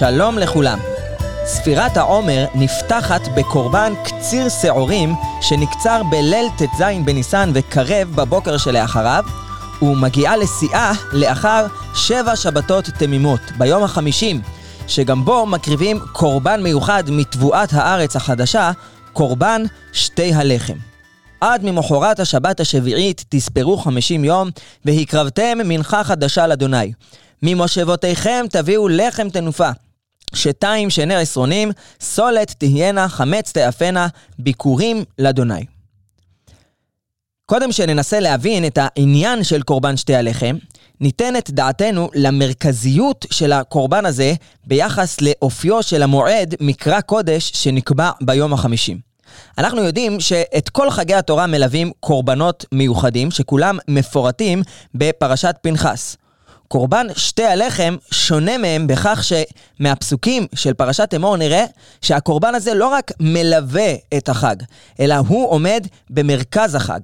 שלום לכולם. ספירת העומר נפתחת בקורבן קציר שעורים שנקצר בליל ט"ז בניסן וקרב בבוקר שלאחריו, ומגיעה לשיאה לאחר שבע שבתות תמימות, ביום החמישים, שגם בו מקריבים קורבן מיוחד מתבואת הארץ החדשה, קורבן שתי הלחם. עד ממחרת השבת השביעית תספרו חמישים יום, והקרבתם מנחה חדשה לאדוני. ממושבותיכם תביאו לחם תנופה. שתיים שני עשרונים, סולת תהיינה, חמץ תאפנה, ביקורים לאדוני. קודם שננסה להבין את העניין של קורבן שתי הלחם, ניתן את דעתנו למרכזיות של הקורבן הזה ביחס לאופיו של המועד מקרא קודש שנקבע ביום החמישים. אנחנו יודעים שאת כל חגי התורה מלווים קורבנות מיוחדים שכולם מפורטים בפרשת פנחס. קורבן שתי הלחם שונה מהם בכך שמהפסוקים של פרשת אמור נראה שהקורבן הזה לא רק מלווה את החג, אלא הוא עומד במרכז החג.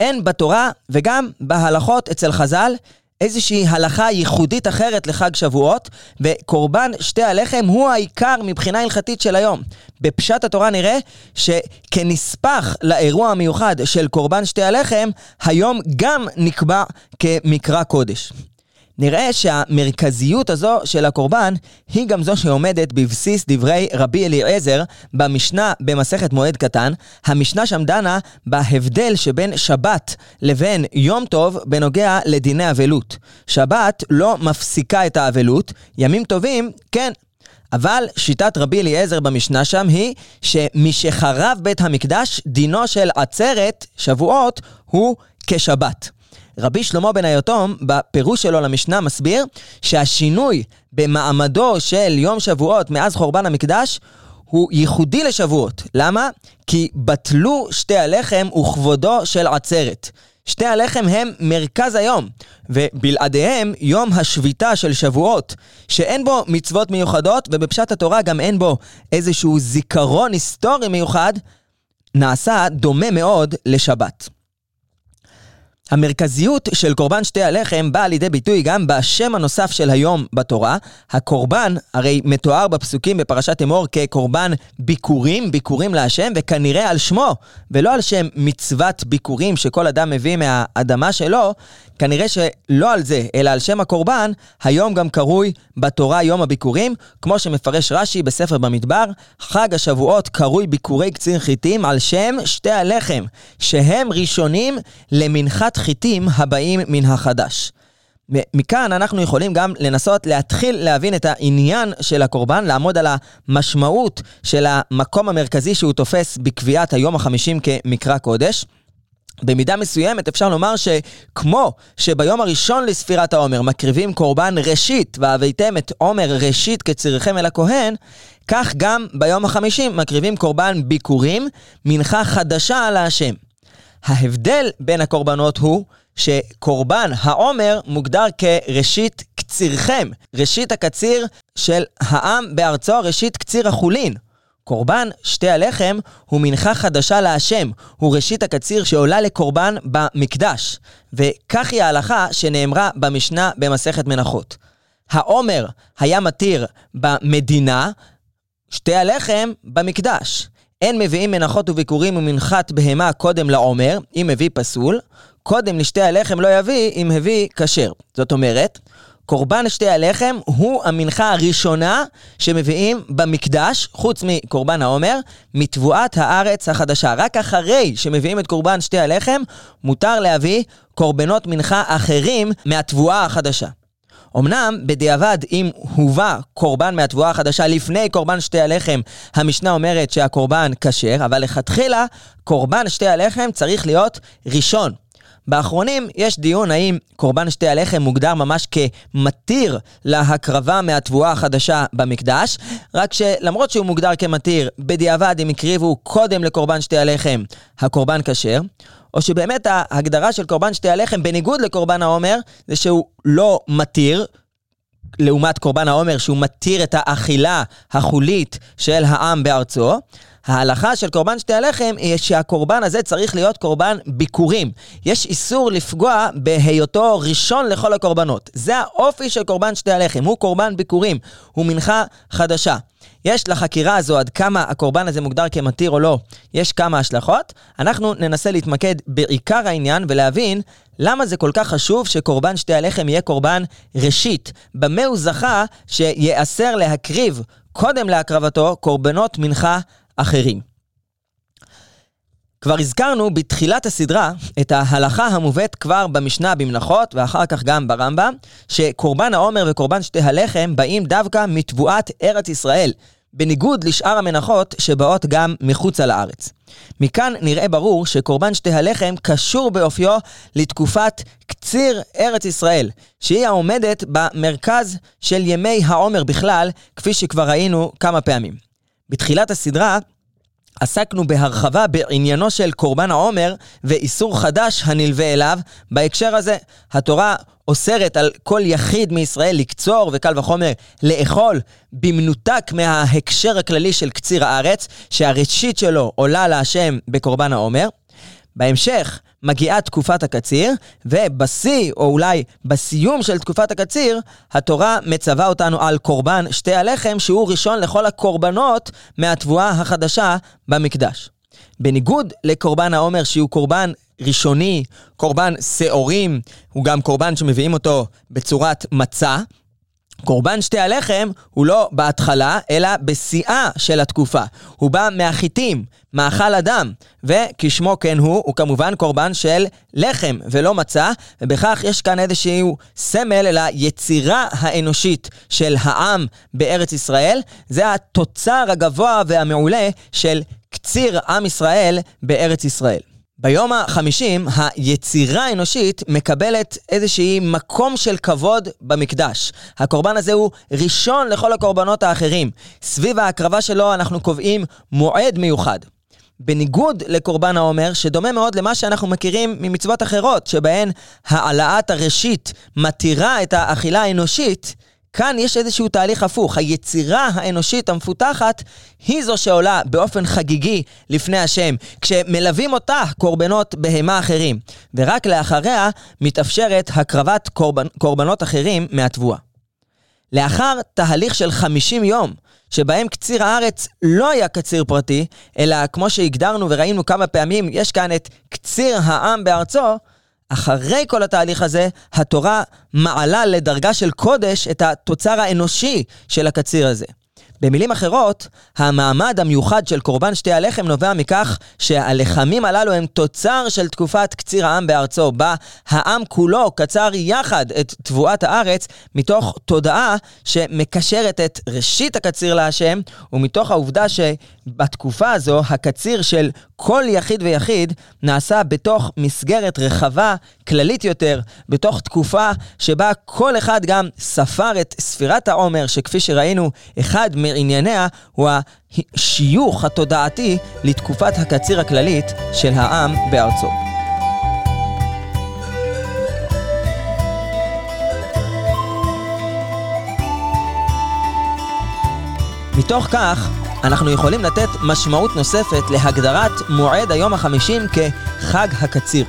אין בתורה וגם בהלכות אצל חז"ל איזושהי הלכה ייחודית אחרת לחג שבועות, וקורבן שתי הלחם הוא העיקר מבחינה הלכתית של היום. בפשט התורה נראה שכנספח לאירוע המיוחד של קורבן שתי הלחם, היום גם נקבע כמקרא קודש. נראה שהמרכזיות הזו של הקורבן היא גם זו שעומדת בבסיס דברי רבי אליעזר במשנה במסכת מועד קטן. המשנה שם דנה בהבדל שבין שבת לבין יום טוב בנוגע לדיני אבלות. שבת לא מפסיקה את האבלות, ימים טובים, כן. אבל שיטת רבי אליעזר במשנה שם היא שמשחרב בית המקדש, דינו של עצרת, שבועות, הוא כשבת. רבי שלמה בן היתום, בפירוש שלו למשנה, מסביר שהשינוי במעמדו של יום שבועות מאז חורבן המקדש הוא ייחודי לשבועות. למה? כי בטלו שתי הלחם וכבודו של עצרת. שתי הלחם הם מרכז היום, ובלעדיהם יום השביתה של שבועות, שאין בו מצוות מיוחדות, ובפשט התורה גם אין בו איזשהו זיכרון היסטורי מיוחד, נעשה דומה מאוד לשבת. המרכזיות של קורבן שתי הלחם באה לידי ביטוי גם בשם הנוסף של היום בתורה. הקורבן הרי מתואר בפסוקים בפרשת אמור כקורבן ביקורים, ביקורים להשם, וכנראה על שמו, ולא על שם מצוות ביקורים שכל אדם מביא מהאדמה שלו, כנראה שלא על זה, אלא על שם הקורבן, היום גם קרוי בתורה יום הביקורים, כמו שמפרש רש"י בספר במדבר, חג השבועות קרוי ביקורי קצין חיטים על שם שתי הלחם, שהם ראשונים למנחת חיטים הבאים מן החדש. מכאן אנחנו יכולים גם לנסות להתחיל להבין את העניין של הקורבן, לעמוד על המשמעות של המקום המרכזי שהוא תופס בקביעת היום החמישים כמקרא קודש. במידה מסוימת אפשר לומר שכמו שביום הראשון לספירת העומר מקריבים קורבן ראשית, והבאתם את עומר ראשית כצריכם אל הכהן, כך גם ביום החמישים מקריבים קורבן ביקורים, מנחה חדשה להשם. ההבדל בין הקורבנות הוא שקורבן העומר מוגדר כראשית קצירכם, ראשית הקציר של העם בארצו, ראשית קציר החולין. קורבן שתי הלחם הוא מנחה חדשה להשם, הוא ראשית הקציר שעולה לקורבן במקדש. וכך היא ההלכה שנאמרה במשנה במסכת מנחות. העומר היה מתיר במדינה, שתי הלחם במקדש. אין מביאים מנחות וביקורים ומנחת בהמה קודם לעומר, אם הביא פסול, קודם לשתי הלחם לא יביא אם הביא כשר. זאת אומרת, קורבן שתי הלחם הוא המנחה הראשונה שמביאים במקדש, חוץ מקורבן העומר, מתבואת הארץ החדשה. רק אחרי שמביאים את קורבן שתי הלחם, מותר להביא קורבנות מנחה אחרים מהתבואה החדשה. אמנם, בדיעבד, אם הובא קורבן מהתבואה החדשה לפני קורבן שתי הלחם, המשנה אומרת שהקורבן כשר, אבל לכתחילה, קורבן שתי הלחם צריך להיות ראשון. באחרונים יש דיון האם קורבן שתי הלחם מוגדר ממש כמתיר להקרבה מהתבואה החדשה במקדש, רק שלמרות שהוא מוגדר כמתיר, בדיעבד אם הקריבו קודם לקורבן שתי הלחם, הקורבן כשר, או שבאמת ההגדרה של קורבן שתי הלחם, בניגוד לקורבן העומר, זה שהוא לא מתיר, לעומת קורבן העומר שהוא מתיר את האכילה החולית של העם בארצו, ההלכה של קורבן שתי הלחם היא שהקורבן הזה צריך להיות קורבן ביקורים. יש איסור לפגוע בהיותו ראשון לכל הקורבנות. זה האופי של קורבן שתי הלחם, הוא קורבן ביקורים, הוא מנחה חדשה. יש לחקירה הזו עד כמה הקורבן הזה מוגדר כמתיר או לא, יש כמה השלכות. אנחנו ננסה להתמקד בעיקר העניין ולהבין למה זה כל כך חשוב שקורבן שתי הלחם יהיה קורבן ראשית. במה הוא זכה שייאסר להקריב קודם להקרבתו קורבנות מנחה אחרים. כבר הזכרנו בתחילת הסדרה את ההלכה המובאת כבר במשנה במנחות ואחר כך גם ברמב"ם, שקורבן העומר וקורבן שתי הלחם באים דווקא מתבואת ארץ ישראל, בניגוד לשאר המנחות שבאות גם מחוצה לארץ. מכאן נראה ברור שקורבן שתי הלחם קשור באופיו לתקופת קציר ארץ ישראל, שהיא העומדת במרכז של ימי העומר בכלל, כפי שכבר ראינו כמה פעמים. בתחילת הסדרה עסקנו בהרחבה בעניינו של קורבן העומר ואיסור חדש הנלווה אליו. בהקשר הזה, התורה אוסרת על כל יחיד מישראל לקצור, וקל וחומר לאכול, במנותק מההקשר הכללי של קציר הארץ, שהראשית שלו עולה להשם בקורבן העומר. בהמשך מגיעה תקופת הקציר, ובשיא, או אולי בסיום של תקופת הקציר, התורה מצווה אותנו על קורבן שתי הלחם, שהוא ראשון לכל הקורבנות מהתבואה החדשה במקדש. בניגוד לקורבן העומר, שהוא קורבן ראשוני, קורבן שעורים, הוא גם קורבן שמביאים אותו בצורת מצה. קורבן שתי הלחם הוא לא בהתחלה, אלא בשיאה של התקופה. הוא בא מהחיטים, מאכל אדם, וכשמו כן הוא, הוא כמובן קורבן של לחם ולא מצה, ובכך יש כאן איזשהו סמל ליצירה האנושית של העם בארץ ישראל. זה התוצר הגבוה והמעולה של קציר עם ישראל בארץ ישראל. ביום החמישים, היצירה האנושית מקבלת איזשהי מקום של כבוד במקדש. הקורבן הזה הוא ראשון לכל הקורבנות האחרים. סביב ההקרבה שלו אנחנו קובעים מועד מיוחד. בניגוד לקורבן העומר, שדומה מאוד למה שאנחנו מכירים ממצוות אחרות, שבהן העלאת הראשית מתירה את האכילה האנושית, כאן יש איזשהו תהליך הפוך. היצירה האנושית המפותחת היא זו שעולה באופן חגיגי לפני השם, כשמלווים אותה קורבנות בהמה אחרים, ורק לאחריה מתאפשרת הקרבת קורבנ... קורבנות אחרים מהתבואה. לאחר תהליך של 50 יום, שבהם קציר הארץ לא היה קציר פרטי, אלא כמו שהגדרנו וראינו כמה פעמים, יש כאן את קציר העם בארצו, אחרי כל התהליך הזה, התורה מעלה לדרגה של קודש את התוצר האנושי של הקציר הזה. במילים אחרות, המעמד המיוחד של קורבן שתי הלחם נובע מכך שהלחמים הללו הם תוצר של תקופת קציר העם בארצו, בה העם כולו קצר יחד את תבואת הארץ, מתוך תודעה שמקשרת את ראשית הקציר להשם, ומתוך העובדה שבתקופה הזו הקציר של כל יחיד ויחיד נעשה בתוך מסגרת רחבה, כללית יותר, בתוך תקופה שבה כל אחד גם ספר את ספירת העומר, שכפי שראינו, אחד מענייניה הוא השיוך התודעתי לתקופת הקציר הכללית של העם בארצו. מתוך כך, אנחנו יכולים לתת משמעות נוספת להגדרת מועד היום החמישים כחג הקציר.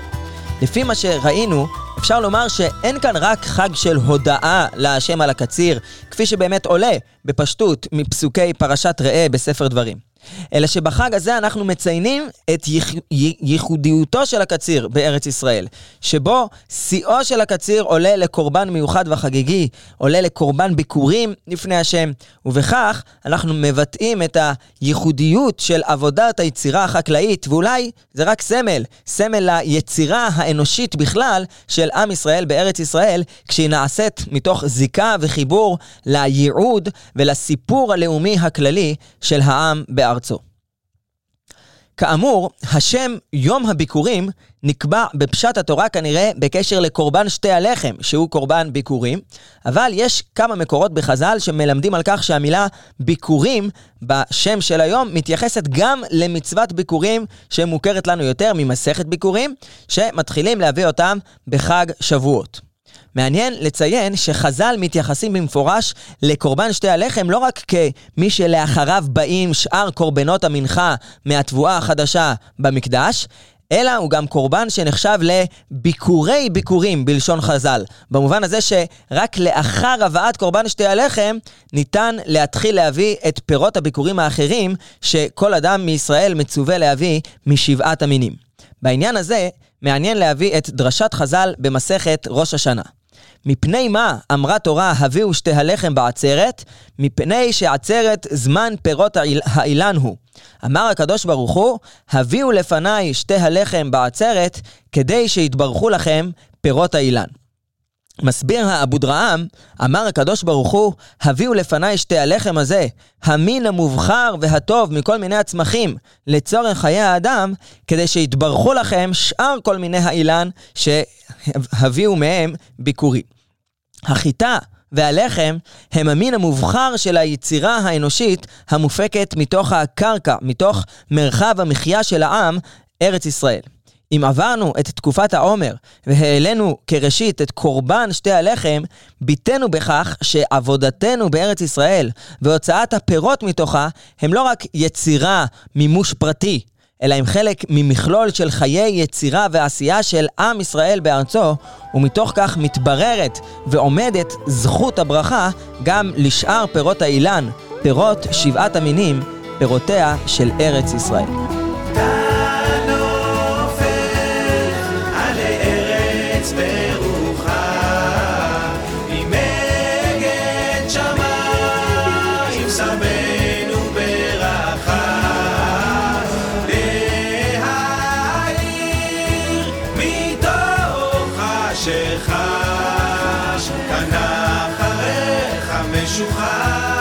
לפי מה שראינו, אפשר לומר שאין כאן רק חג של הודאה להשם על הקציר, כפי שבאמת עולה בפשטות מפסוקי פרשת ראה בספר דברים. אלא שבחג הזה אנחנו מציינים את ייח... ייחודיותו של הקציר בארץ ישראל, שבו שיאו של הקציר עולה לקורבן מיוחד וחגיגי, עולה לקורבן ביקורים לפני השם, ובכך אנחנו מבטאים את הייחודיות של עבודת היצירה החקלאית, ואולי זה רק סמל, סמל ליצירה האנושית בכלל של עם ישראל בארץ ישראל, כשהיא נעשית מתוך זיקה וחיבור לייעוד ולסיפור הלאומי הכללי של העם בארץ. בארצו. כאמור, השם יום הביקורים נקבע בפשט התורה כנראה בקשר לקורבן שתי הלחם, שהוא קורבן ביקורים, אבל יש כמה מקורות בחז"ל שמלמדים על כך שהמילה ביקורים בשם של היום מתייחסת גם למצוות ביקורים שמוכרת לנו יותר ממסכת ביקורים, שמתחילים להביא אותם בחג שבועות. מעניין לציין שחז"ל מתייחסים במפורש לקורבן שתי הלחם לא רק כמי שלאחריו באים שאר קורבנות המנחה מהתבואה החדשה במקדש, אלא הוא גם קורבן שנחשב לביקורי ביקורים בלשון חז"ל. במובן הזה שרק לאחר הבאת קורבן שתי הלחם, ניתן להתחיל להביא את פירות הביקורים האחרים שכל אדם מישראל מצווה להביא משבעת המינים. בעניין הזה, מעניין להביא את דרשת חז"ל במסכת ראש השנה. מפני מה אמרה תורה הביאו שתי הלחם בעצרת? מפני שעצרת זמן פירות האילן הוא. אמר הקדוש ברוך הוא, הביאו לפניי שתי הלחם בעצרת, כדי שיתברכו לכם פירות האילן. מסביר האבודרעם, אמר הקדוש ברוך הוא, הביאו לפניי שתי הלחם הזה, המין המובחר והטוב מכל מיני הצמחים, לצורך חיי האדם, כדי שיתברכו לכם שאר כל מיני האילן שהביאו מהם ביקורי. החיטה והלחם הם המין המובחר של היצירה האנושית המופקת מתוך הקרקע, מתוך מרחב המחיה של העם, ארץ ישראל. אם עברנו את תקופת העומר והעלינו כראשית את קורבן שתי הלחם, ביטאנו בכך שעבודתנו בארץ ישראל והוצאת הפירות מתוכה הם לא רק יצירה, מימוש פרטי, אלא הם חלק ממכלול של חיי יצירה ועשייה של עם ישראל בארצו, ומתוך כך מתבררת ועומדת זכות הברכה גם לשאר פירות האילן, פירות שבעת המינים, פירותיה של ארץ ישראל. משוחה